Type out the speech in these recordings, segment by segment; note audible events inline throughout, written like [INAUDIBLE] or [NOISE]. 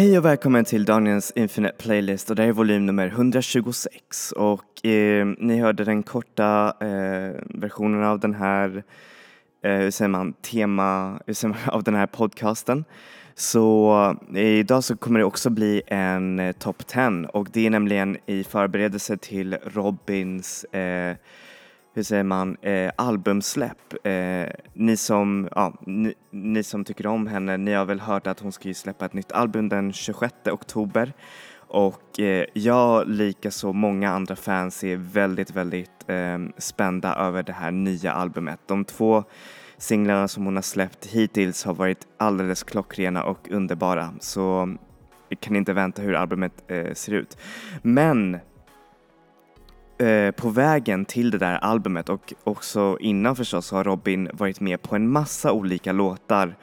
Hej och välkommen till Daniels Infinite Playlist och det här är volym nummer 126 och eh, ni hörde den korta eh, versionen av den här, eh, hur säger man, tema, hur säger man, [LAUGHS] av den här podcasten. Så eh, idag så kommer det också bli en eh, top 10 och det är nämligen i förberedelse till Robins eh, hur säger man, eh, albumsläpp. Eh, ni, som, ja, ni, ni, som tycker om henne, ni har väl hört att hon ska ju släppa ett nytt album den 26 oktober och eh, jag, lika så många andra fans, är väldigt, väldigt eh, spända över det här nya albumet. De två singlarna som hon har släppt hittills har varit alldeles klockrena och underbara så jag kan inte vänta hur albumet eh, ser ut. Men Eh, på vägen till det där albumet och också innan förstås har Robin varit med på en massa olika låtar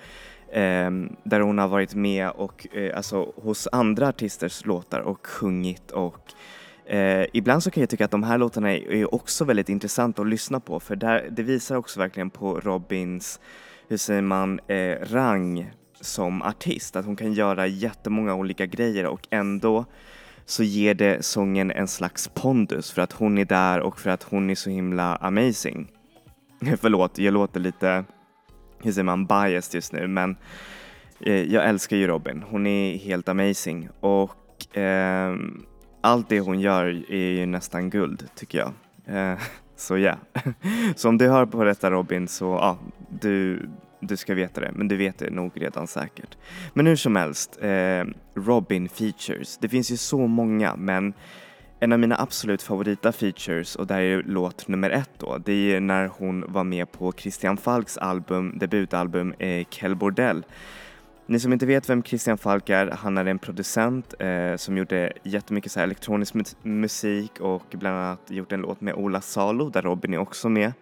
eh, där hon har varit med och eh, alltså hos andra artisters låtar och sjungit och eh, ibland så kan jag tycka att de här låtarna är, är också väldigt intressanta att lyssna på för där, det visar också verkligen på Robins, hur säger man, eh, rang som artist, att hon kan göra jättemånga olika grejer och ändå så ger det sången en slags pondus för att hon är där och för att hon är så himla amazing. [LAUGHS] Förlåt, jag låter lite, hur säger man, biased just nu men eh, jag älskar ju Robin. Hon är helt amazing och eh, allt det hon gör är ju nästan guld tycker jag. Eh, [LAUGHS] så ja, yeah. [LAUGHS] så om du hör på detta Robin så ja, du, du ska veta det, men du vet det nog redan säkert. Men hur som helst, eh, Robin features. Det finns ju så många, men en av mina absolut favorita features, och där är låt nummer ett då, det är när hon var med på Christian Falks album, debutalbum eh, Kell Bordell. Ni som inte vet vem Christian Falk är, han är en producent eh, som gjorde jättemycket så elektronisk musik och bland annat gjort en låt med Ola Salo där Robin är också med.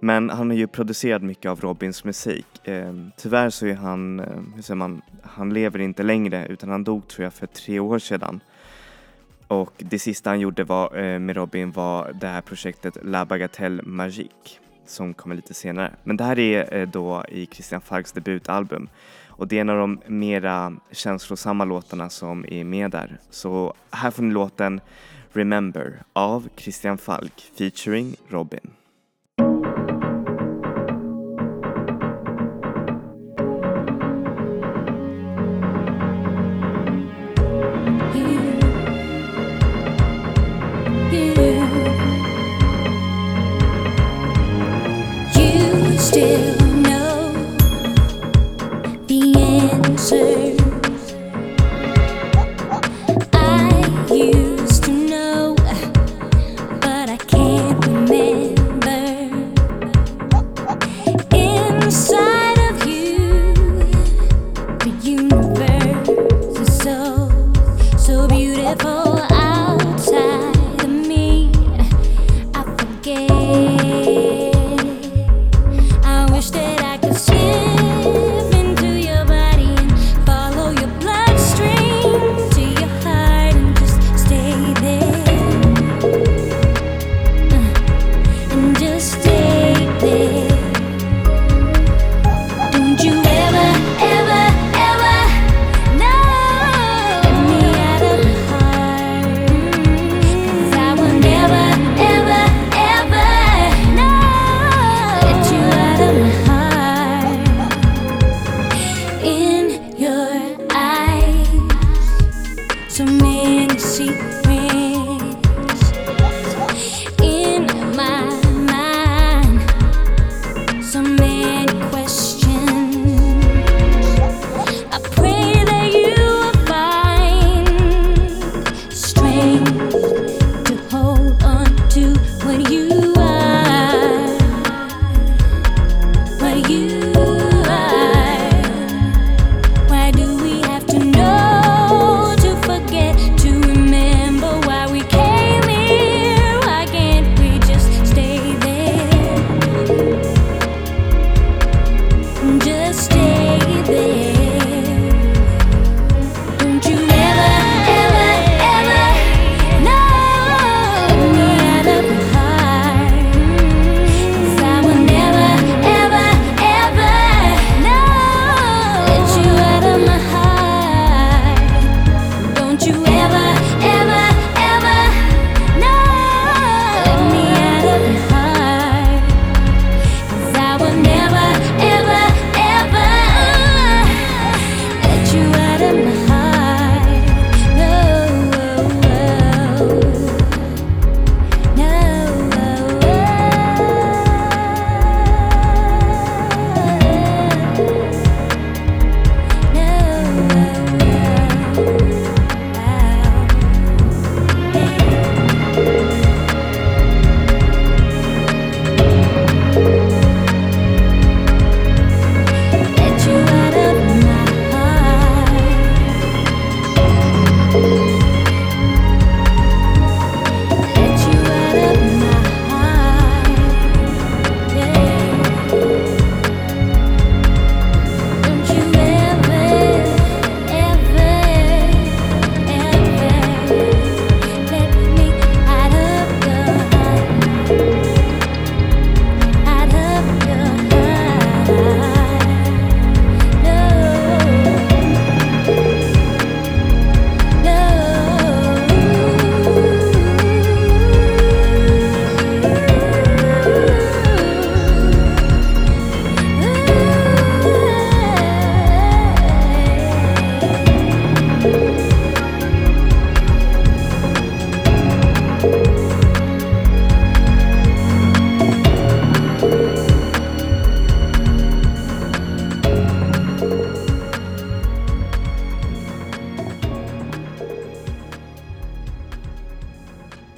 Men han har ju producerat mycket av Robins musik. Eh, tyvärr så är han, eh, hur säger man, han lever inte längre utan han dog tror jag för tre år sedan. Och det sista han gjorde var, eh, med Robin var det här projektet La Bagatelle Magique som kommer lite senare. Men det här är eh, då i Christian Falks debutalbum och det är en av de mera känslosamma låtarna som är med där. Så här får ni låten Remember av Christian Falk featuring Robin.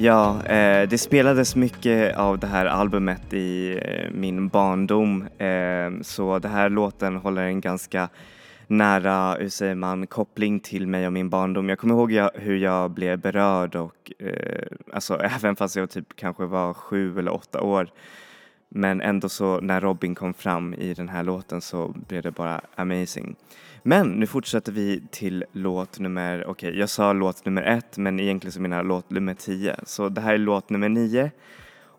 Ja, eh, det spelades mycket av det här albumet i eh, min barndom eh, så den här låten håller en ganska nära, hur säger man, koppling till mig och min barndom. Jag kommer ihåg jag, hur jag blev berörd och eh, alltså [LAUGHS] även fast jag typ kanske var sju eller åtta år men ändå så när Robin kom fram i den här låten så blev det bara amazing. Men nu fortsätter vi till låt nummer, okej okay, jag sa låt nummer ett men egentligen så menar jag låt nummer tio. Så det här är låt nummer nio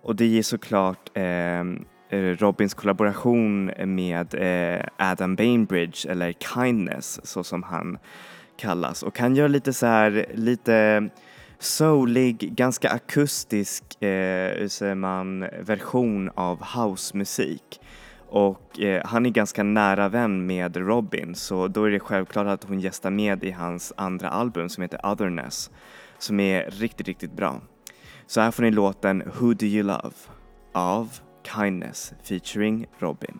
och det är såklart eh, eh, Robins kollaboration med eh, Adam Bainbridge eller Kindness så som han kallas och han gör lite så här, lite soulig, ganska akustisk, eh, hur säger man, version av housemusik. Och eh, han är ganska nära vän med Robin så då är det självklart att hon gästar med i hans andra album som heter Otherness som är riktigt, riktigt bra. Så här får ni låten Who Do You Love av Kindness featuring Robin.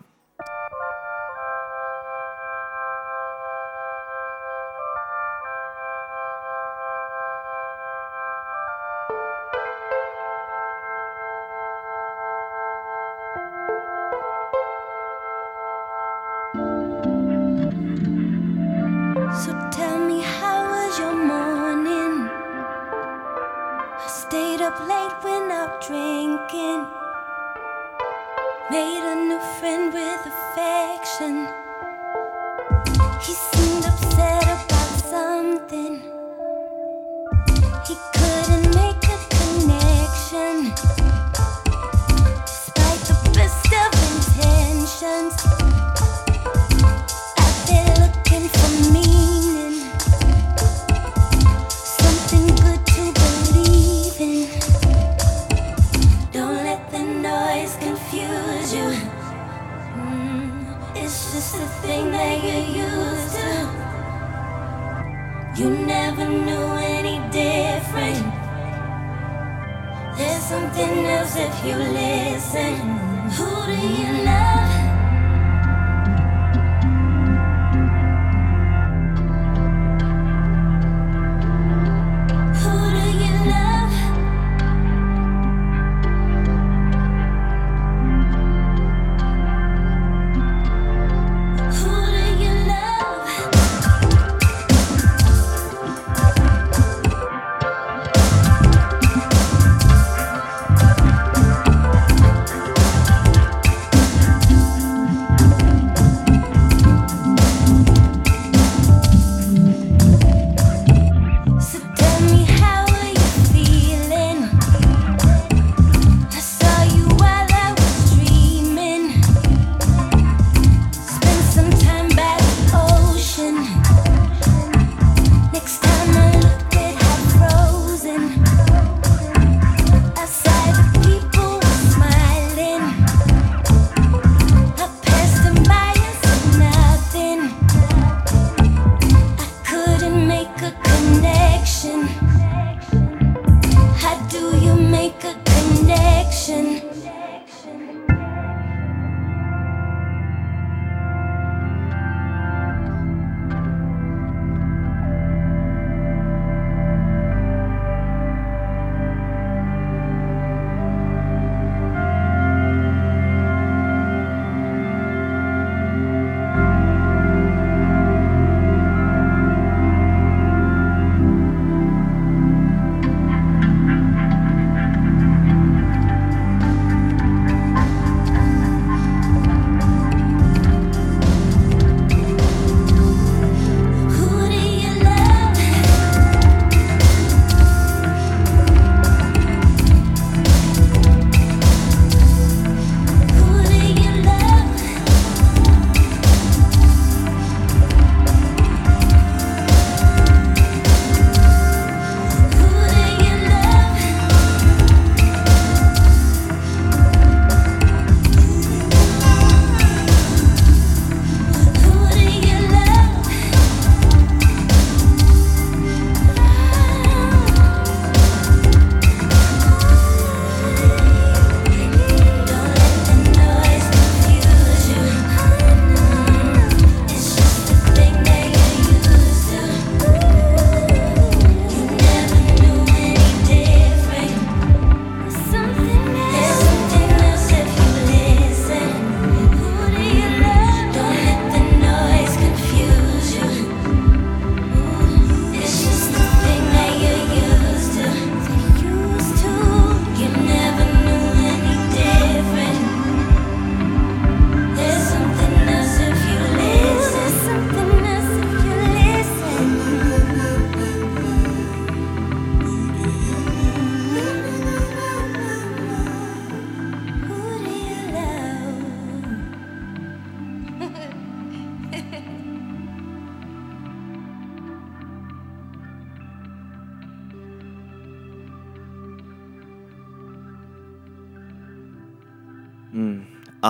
broken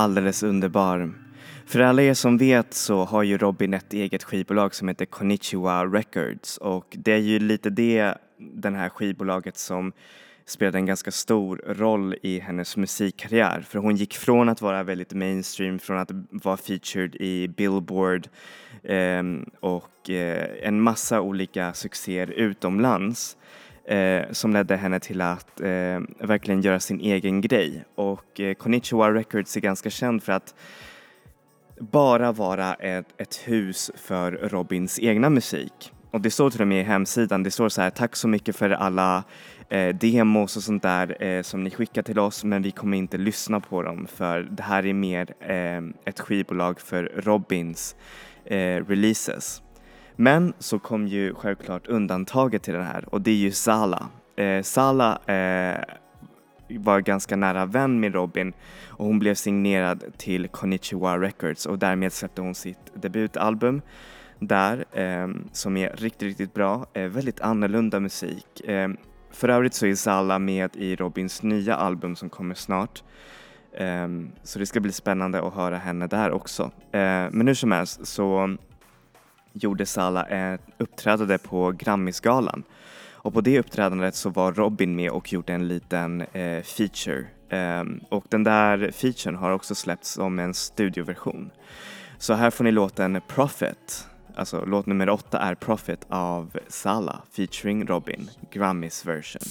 alldeles underbar. För alla er som vet så har ju Robin ett eget skivbolag som heter Konichiwa Records och det är ju lite det, det här skivbolaget som spelade en ganska stor roll i hennes musikkarriär. För hon gick från att vara väldigt mainstream, från att vara featured i Billboard eh, och eh, en massa olika succéer utomlands eh, som ledde henne till att eh, verkligen göra sin egen grej. Och eh, Konnichiwa Records är ganska känd för att bara vara ett, ett hus för Robins egna musik. Och det står till och med i hemsidan, det står så här, tack så mycket för alla eh, demos och sånt där eh, som ni skickar till oss men vi kommer inte lyssna på dem för det här är mer eh, ett skivbolag för Robins eh, releases. Men så kom ju självklart undantaget till det här och det är ju Sala. Eh, Sala eh, var ganska nära vän med Robin och hon blev signerad till Konichiwa Records och därmed släppte hon sitt debutalbum där eh, som är riktigt, riktigt bra. Eh, väldigt annorlunda musik. Eh, för övrigt så är Sala med i Robins nya album som kommer snart. Eh, så det ska bli spännande att höra henne där också. Eh, men hur som helst så gjorde Sala ett uppträdande på Grammisgalan och på det uppträdandet så var Robin med och gjorde en liten eh, feature um, och den där featuren har också släppts som en studioversion. Så här får ni låten Profit Alltså låt nummer åtta är Profit av Sala featuring Robin, Grammys version.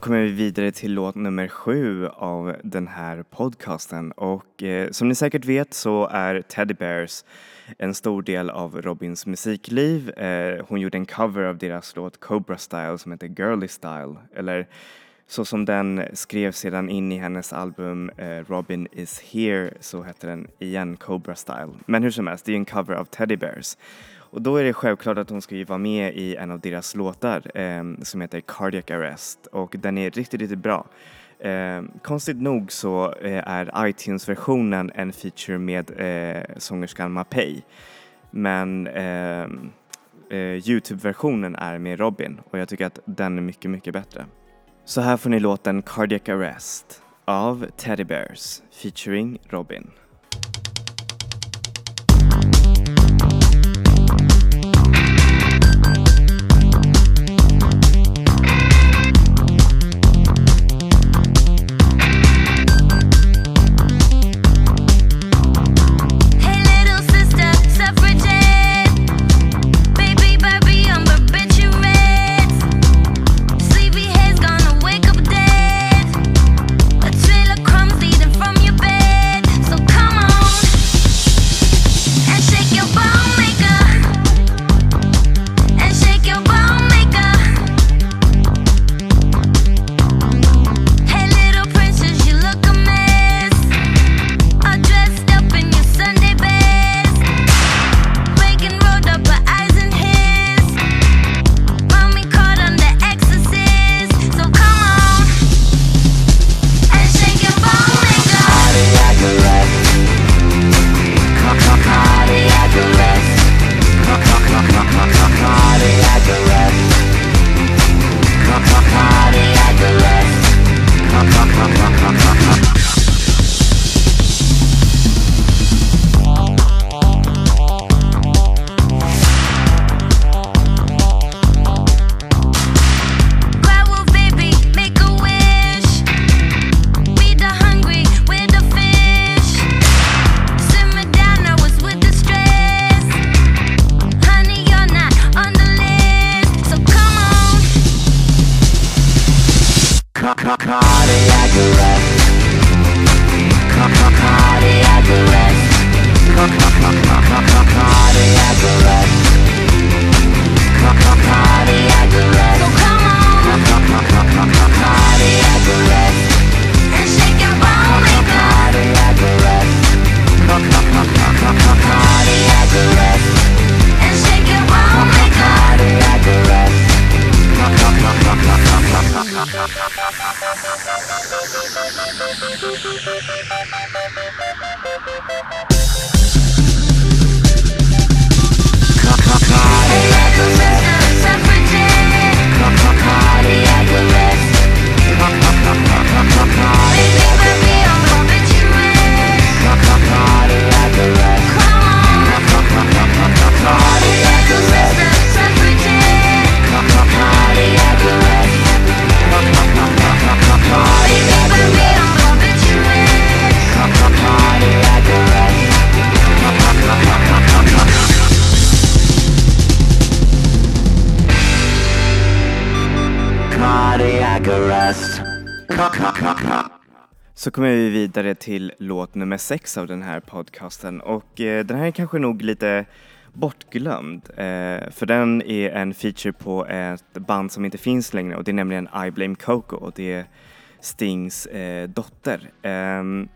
Kommer vi vidare till låt nummer sju av den här podcasten och eh, som ni säkert vet så är Teddy Bears en stor del av Robins musikliv. Eh, hon gjorde en cover av deras låt Cobra Style som heter Girly Style eller så som den skrevs sedan in i hennes album eh, Robin is here så hette den igen Cobra Style. Men hur som helst, det är en cover av Teddy Bears. Och då är det självklart att hon ska ju vara med i en av deras låtar eh, som heter Cardiac Arrest och den är riktigt, riktigt bra. Eh, konstigt nog så eh, är iTunes-versionen en feature med eh, sångerskan Mapei men ehm, eh, Youtube-versionen är med Robin och jag tycker att den är mycket, mycket bättre. Så här får ni låten Cardiac Arrest av Teddy Bears featuring Robin. Så kommer vi vidare till låt nummer sex av den här podcasten och eh, den här är kanske nog lite bortglömd eh, för den är en feature på ett band som inte finns längre och det är nämligen I Blame Coco och det är Stings eh, dotter. Ehm,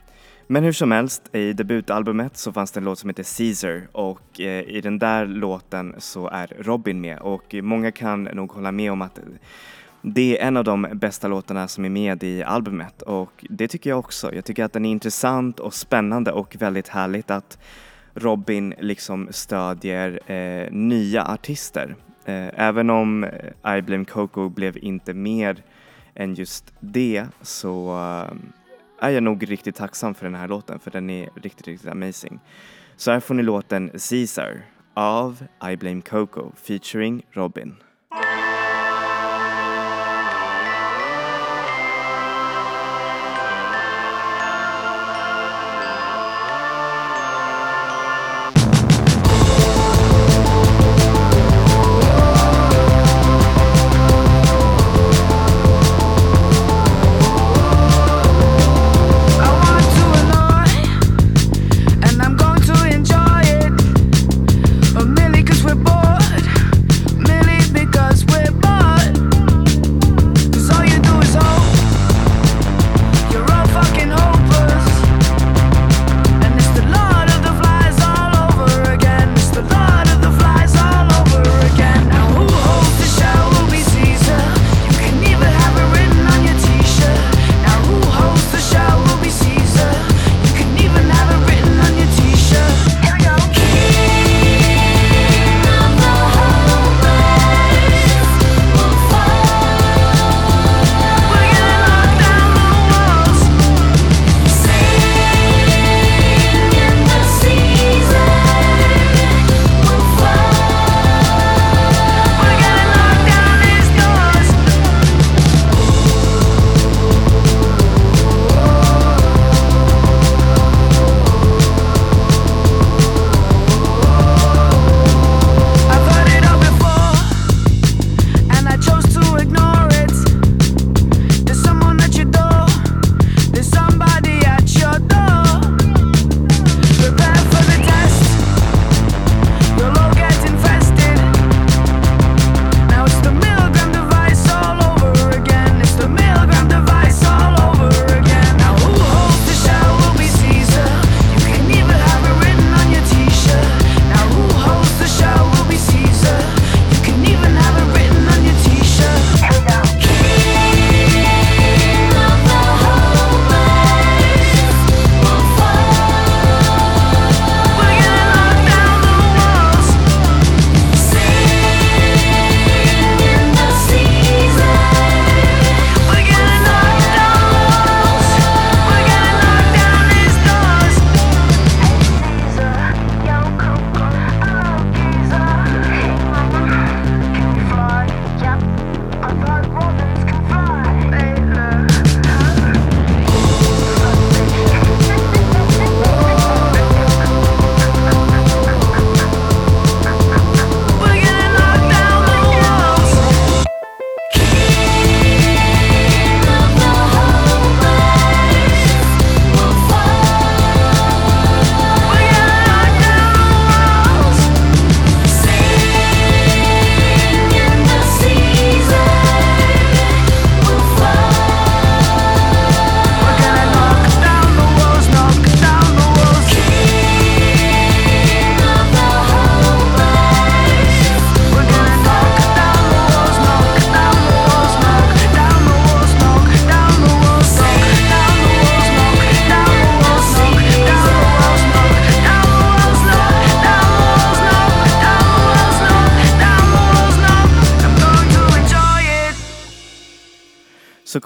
men hur som helst, i debutalbumet så fanns det en låt som heter Caesar och eh, i den där låten så är Robin med och många kan nog hålla med om att det är en av de bästa låtarna som är med i albumet och det tycker jag också. Jag tycker att den är intressant och spännande och väldigt härligt att Robin liksom stödjer eh, nya artister. Eh, även om eh, I Blame Coco blev inte mer än just det så eh, är jag nog riktigt tacksam för den här låten för den är riktigt, riktigt amazing. Så här får ni låten Caesar av I Blame Coco featuring Robin.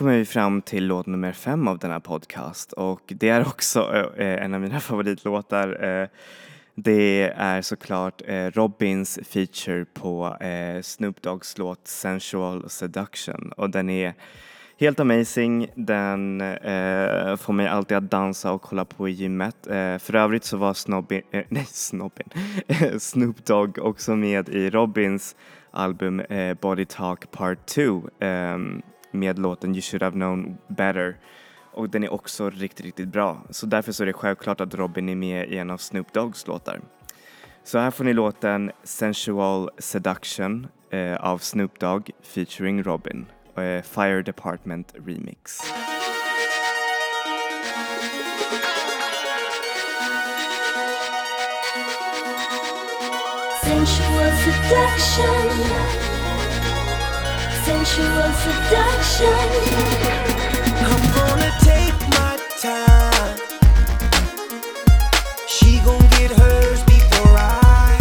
Kommer vi fram till låt nummer fem av denna podcast och det är också eh, eh en av mina [LAUGHS] favoritlåtar. Eh, det är såklart eh, Robins feature på eh, Snoop Dogg's låt Sensual Seduction och den är helt amazing. Den eh, får mig alltid att dansa och kolla på i gymmet. Eh, för övrigt så var Snobbin, eh, [LAUGHS] nej Snobbin, [LAUGHS] Snoop Dogg också med i Robins album eh, Body Talk Part 2 med låten You should have known better och den är också riktigt, riktigt bra. Så därför så är det självklart att Robin är med i en av Snoop Doggs låtar. Så här får ni låten Sensual Seduction eh, av Snoop Dogg featuring Robin, eh, Fire Department Remix. Sensual seduction. Sensual seduction. I'm gonna take my time. She gon' get hers before I.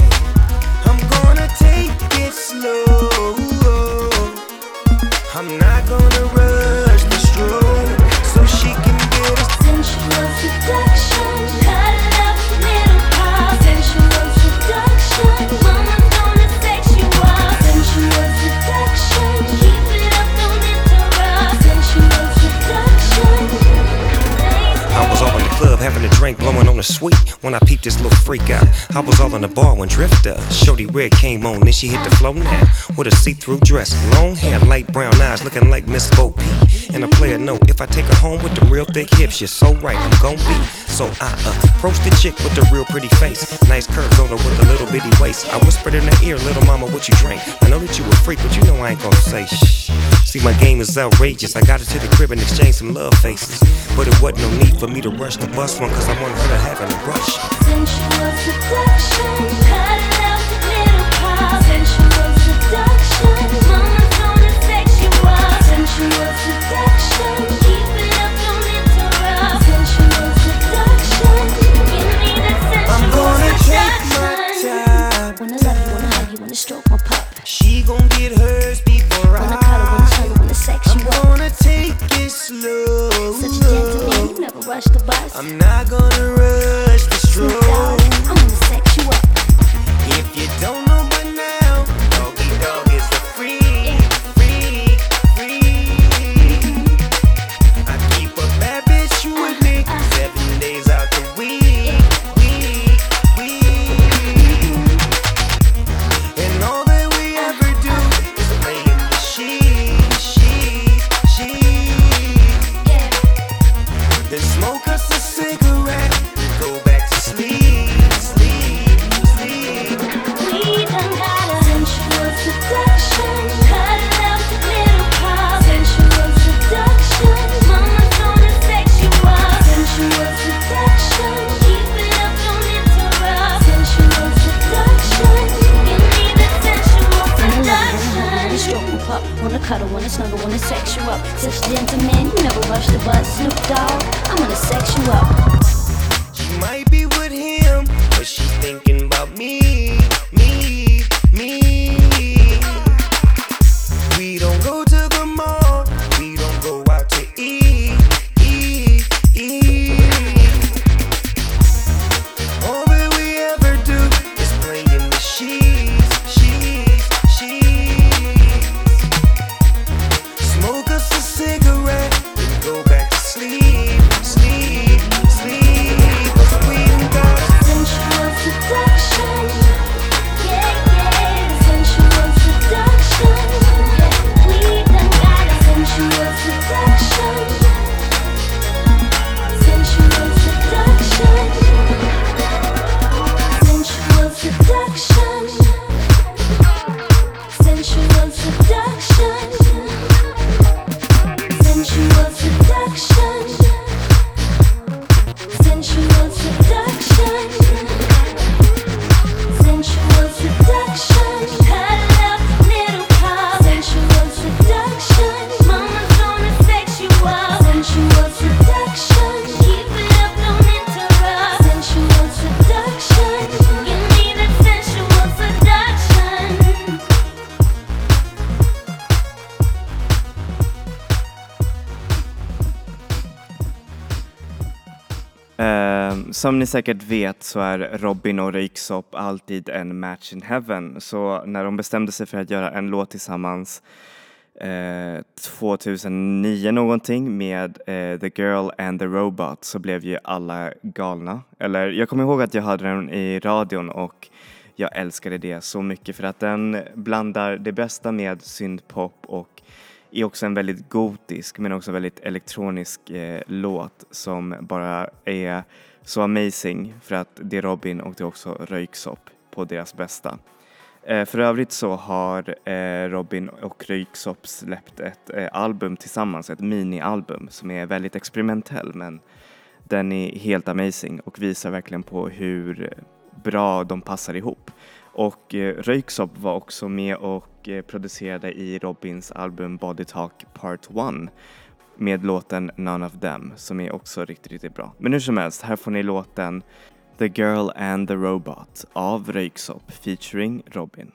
I'm gonna take it slow. I'm not drink, blowing on the sweet. When I peeped this little freak out, I was all in the bar when Drifter, Shorty Red came on. Then she hit the flow now with a see-through dress, long hair, light brown eyes, looking like Miss Bo Peep. And a player note, if I take her home with the real thick hips, you're so right, I'm gon' be. So I approached the chick with the real pretty face, nice curves on her with a little bitty waist. I whispered in her ear, little mama, what you drink? I know that you a freak, but you know I ain't gonna say shh. See, my game is outrageous. I got her to the crib and exchanged some love faces. But it wasn't no need for me to rush the bus one, cause I wanted her to have in a rush. Sensual seduction. Rush the bus. I'm not gonna rush the Snoop vet så är Robin och Röyksopp alltid en match in heaven. Så när de bestämde sig för att göra en låt tillsammans eh, 2009 någonting med eh, The Girl and the Robot så blev ju alla galna. Eller jag kommer ihåg att jag hade den i radion och jag älskade det så mycket för att den blandar det bästa med syntpop och är också en väldigt gotisk men också väldigt elektronisk eh, låt som bara är så amazing för att det är Robin och det är också Röyksopp på deras bästa. Eh, för övrigt så har eh, Robin och Röyksopp släppt ett eh, album tillsammans, ett minialbum som är väldigt experimentell men den är helt amazing och visar verkligen på hur bra de passar ihop. Och Röyksopp var också med och producerade i Robins album Body Talk Part 1 med låten None of them som är också riktigt, riktigt bra. Men hur som helst, här får ni låten The Girl and the Robot av Röyksopp featuring Robin.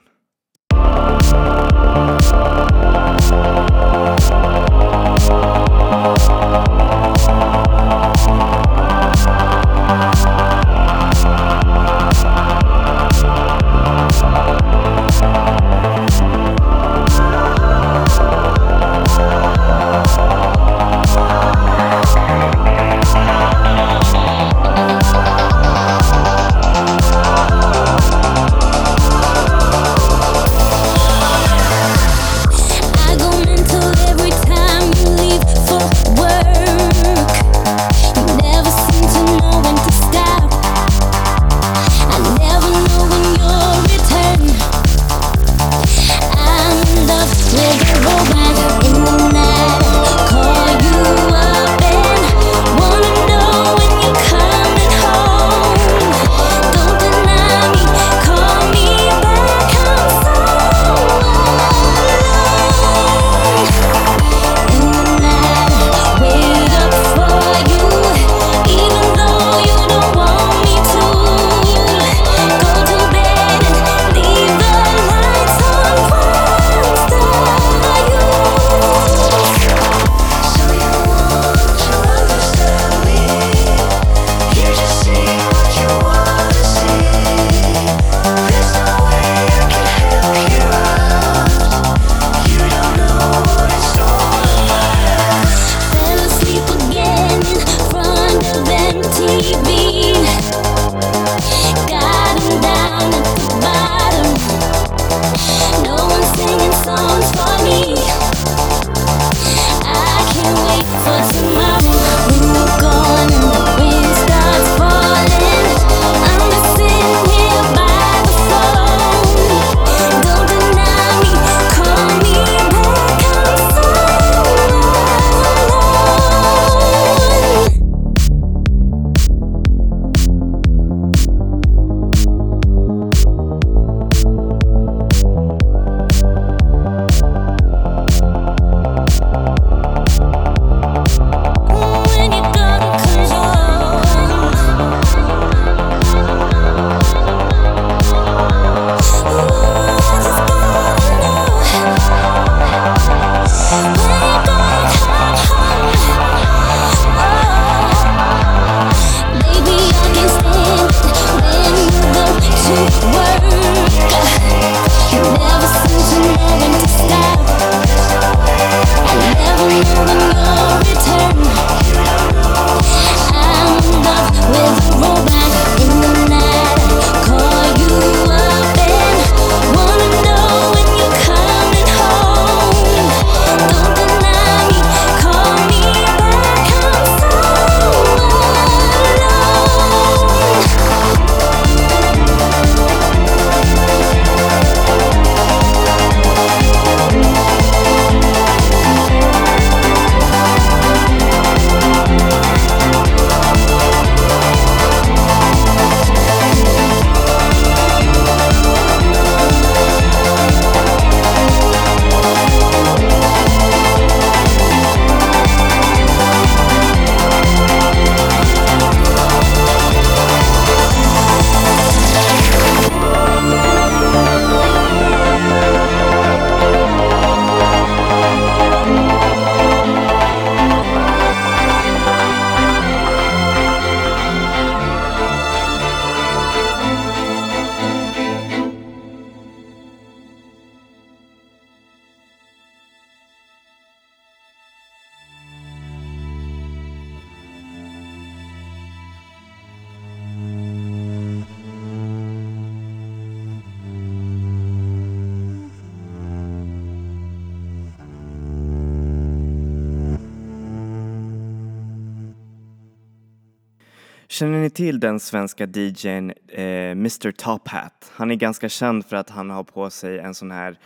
Känner ni till den svenska DJn eh, Mr Top Hat? Han är ganska känd för att han har på sig en sån här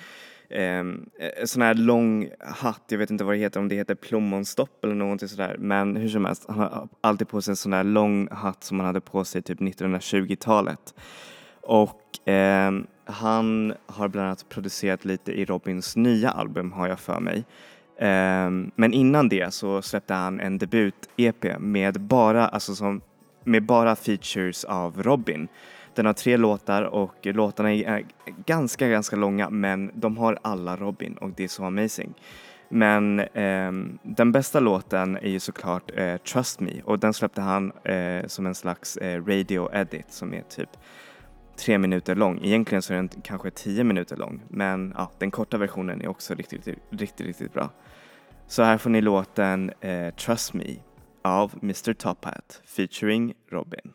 eh, en sån här lång hatt, jag vet inte vad det heter, om det heter plommonstopp eller någonting sådär. Men hur som helst, han har alltid på sig en sån här lång hatt som han hade på sig typ 1920-talet. Och eh, han har bland annat producerat lite i Robins nya album har jag för mig. Ehm, men innan det så släppte han en debut-EP med bara, alltså som, med bara features av Robin. Den har tre låtar och låtarna är ganska, ganska långa men de har alla Robin och det är så amazing. Men eh, den bästa låten är ju såklart eh, Trust Me och den släppte han eh, som en slags eh, radio edit som är typ tre minuter lång. Egentligen så är den kanske tio minuter lång men ja, den korta versionen är också riktigt, riktigt, riktigt, riktigt bra. Så här får ni låten eh, Trust Me av Mr Top Hat featuring Robin.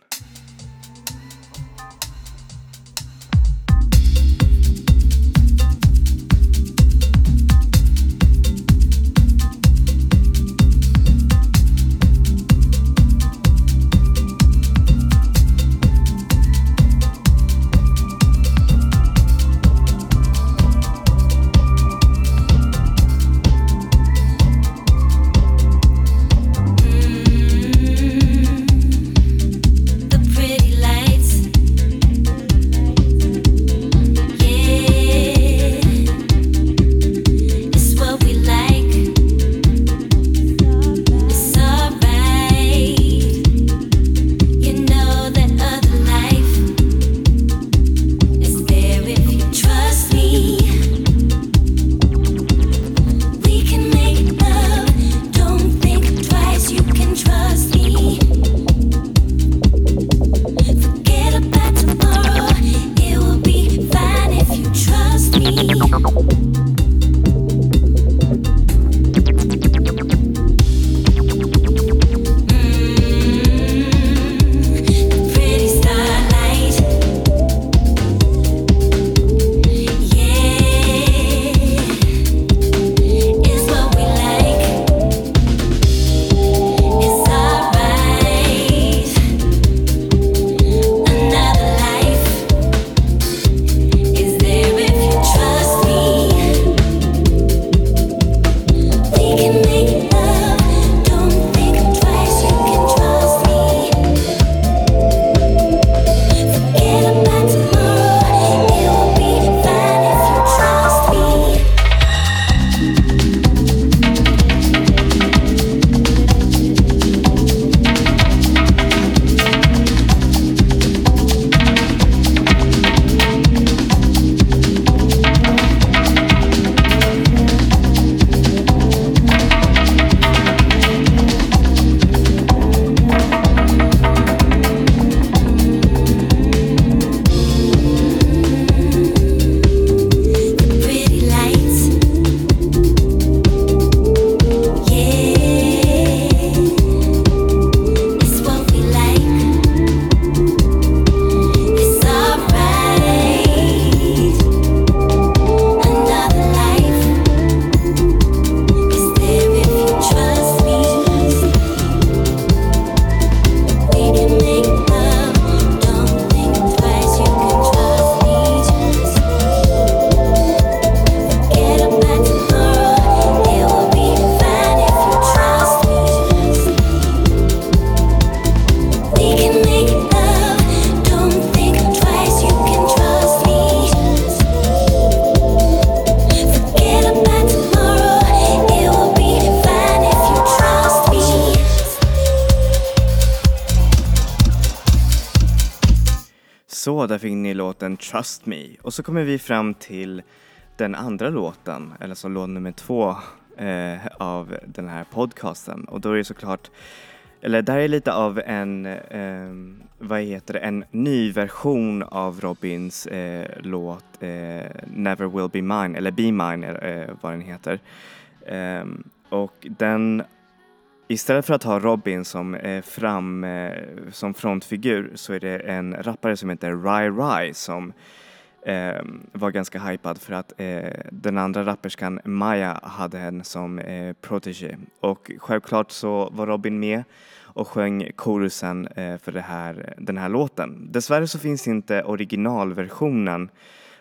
Låten Trust Me. Och så kommer vi fram till den andra låten, eller så låt nummer två eh, av den här podcasten. Och då är det såklart, eller där är lite av en, eh, vad heter det, en ny version av Robins eh, låt eh, Never Will Be Mine, eller Be Mine eh, vad den heter. Ehm, och den Istället för att ha Robin som, eh, fram, eh, som frontfigur så är det en rappare som heter Rai Rai som eh, var ganska hypad för att eh, den andra rapperskan Maya hade henne som eh, protege och självklart så var Robin med och sjöng korusen eh, för det här, den här låten. Dessvärre så finns inte originalversionen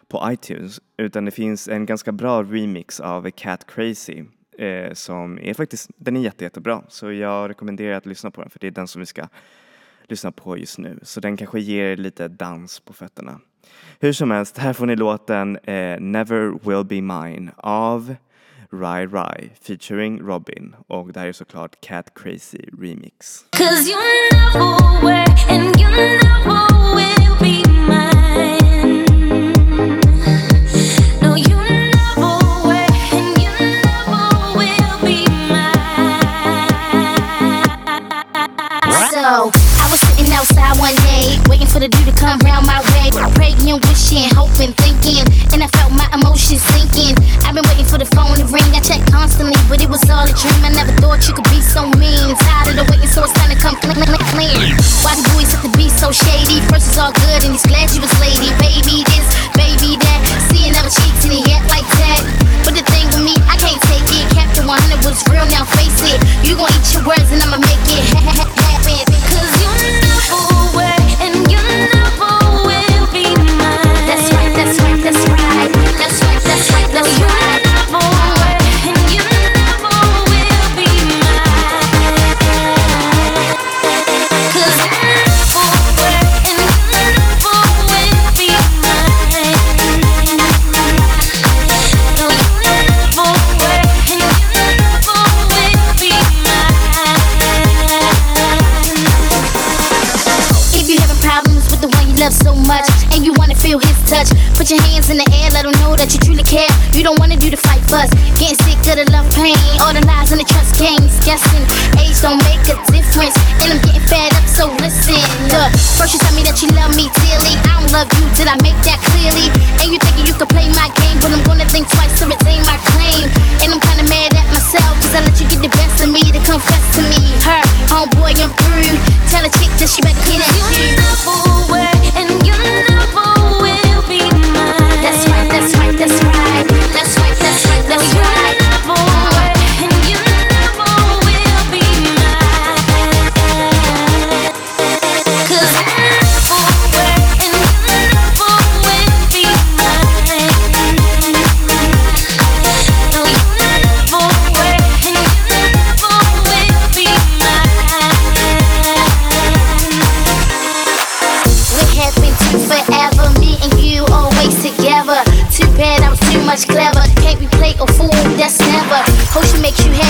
på iTunes utan det finns en ganska bra remix av Cat Crazy eh, som är faktiskt, den är jätte, jättebra så jag rekommenderar att lyssna på den för det är den som vi ska lyssna på just nu så den kanske ger er lite dans på fötterna. Hur som helst, här får ni låten eh, Never Will Be Mine av Rai Rai featuring Robin och det här är såklart Cat Crazy Remix. Cause you never were and you never will waiting for the dude to come round my way, praying, wishing, hoping, thinking, and I felt my emotions sinking. I've been waiting for the phone to ring. I checked constantly, but it was all a dream. I never thought you could be so mean. Tired of the waiting, so it's time to come clean. clean, clean. Why the boys have to be so shady? First it's all good, and he's glad you was lady. Baby this, baby that, seeing other cheeks and he act like that. But the thing with me, I can't take it. Captain 100 was real, now face it. You gon' eat your words, and I'ma make it [LAUGHS] ocean makes you happy.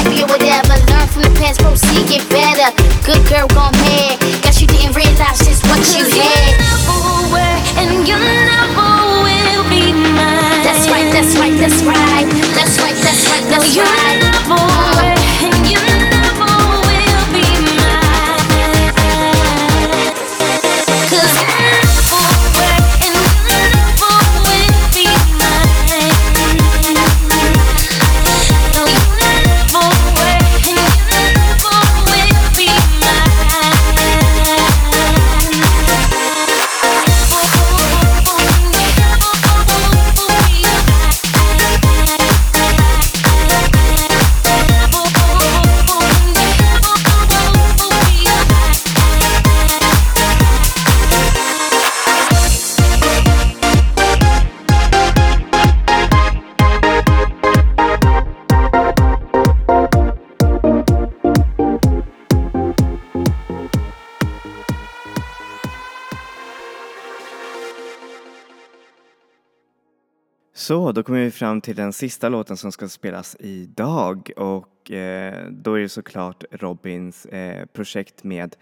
Då kommer vi fram till den sista låten som ska spelas idag och eh, då är det såklart Robins eh, projekt med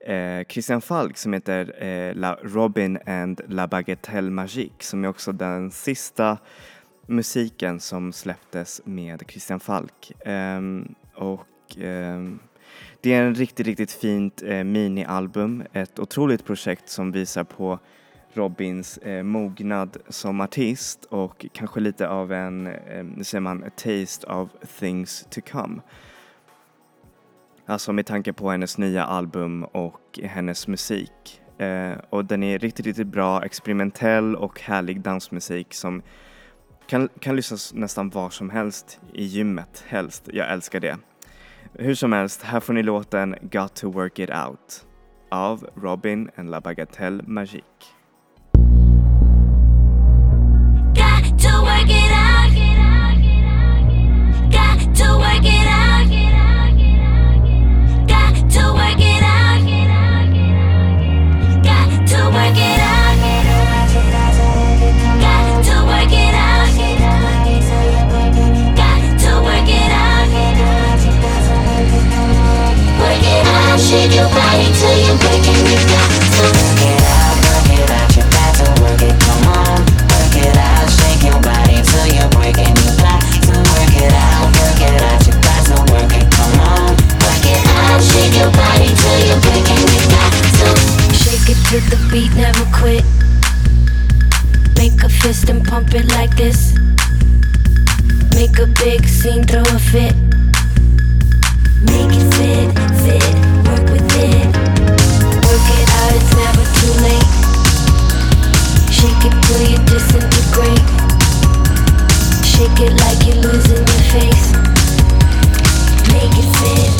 eh, Christian Falk som heter eh, La Robin and La Bagatelle Magique som är också den sista musiken som släpptes med Christian Falk. Ehm, och ehm, det är en riktigt, riktigt fint eh, minialbum, ett otroligt projekt som visar på Robins eh, mognad som artist och kanske lite av en, eh, säger man, taste of things to come. Alltså med tanke på hennes nya album och hennes musik. Eh, och den är riktigt, riktigt bra, experimentell och härlig dansmusik som kan, kan lyssnas nästan var som helst, i gymmet helst. Jag älskar det. Hur som helst, här får ni låten Got to work it out av Robin and La Bagatelle Magique. shake your body till you're breaking. Work it out, work it out. You got to work it. Come on, work it out. Shake your body till you're breaking. You got to work it out, work it out. You got to work it. Come on, work it out. Shake your body till you're breaking. You got to shake it to the beat, never quit. Make a fist and pump it like this. Make a big scene, throw a fit. Make it fit. it's never too late. Shake it disintegrate. Shake it like you're losing your face. Make it fit.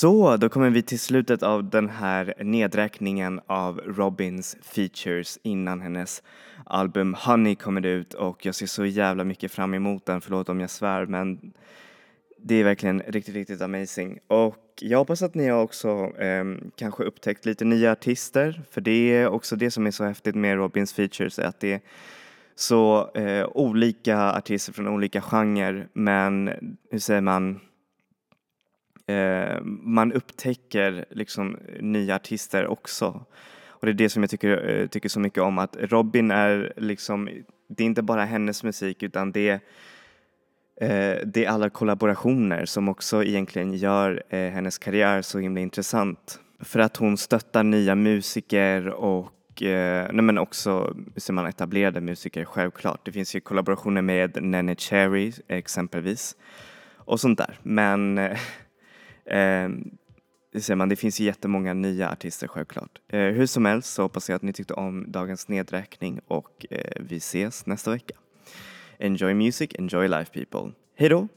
Så, då kommer vi till slutet av den här nedräkningen av Robins features innan hennes album Honey kommer ut och jag ser så jävla mycket fram emot den, förlåt om jag svär men det är verkligen riktigt, riktigt amazing. Och jag hoppas att ni har också eh, kanske upptäckt lite nya artister för det är också det som är så häftigt med Robins features, är att det är så eh, olika artister från olika genrer men hur säger man eh, man upptäcker liksom nya artister också. Och det är det som jag tycker, eh, tycker så mycket om, att Robin är liksom, det är inte bara hennes musik utan det är Eh, det är alla kollaborationer som också egentligen gör eh, hennes karriär så himla intressant. För att hon stöttar nya musiker och eh, nej men också ser man etablerade musiker självklart. Det finns ju kollaborationer med Nene Cherry exempelvis och sånt där. Men eh, eh, det ser man, det finns ju jättemånga nya artister självklart. Eh, hur som helst så hoppas jag att ni tyckte om dagens nedräkning och eh, vi ses nästa vecka. Enjoy music, enjoy life people. Hej då!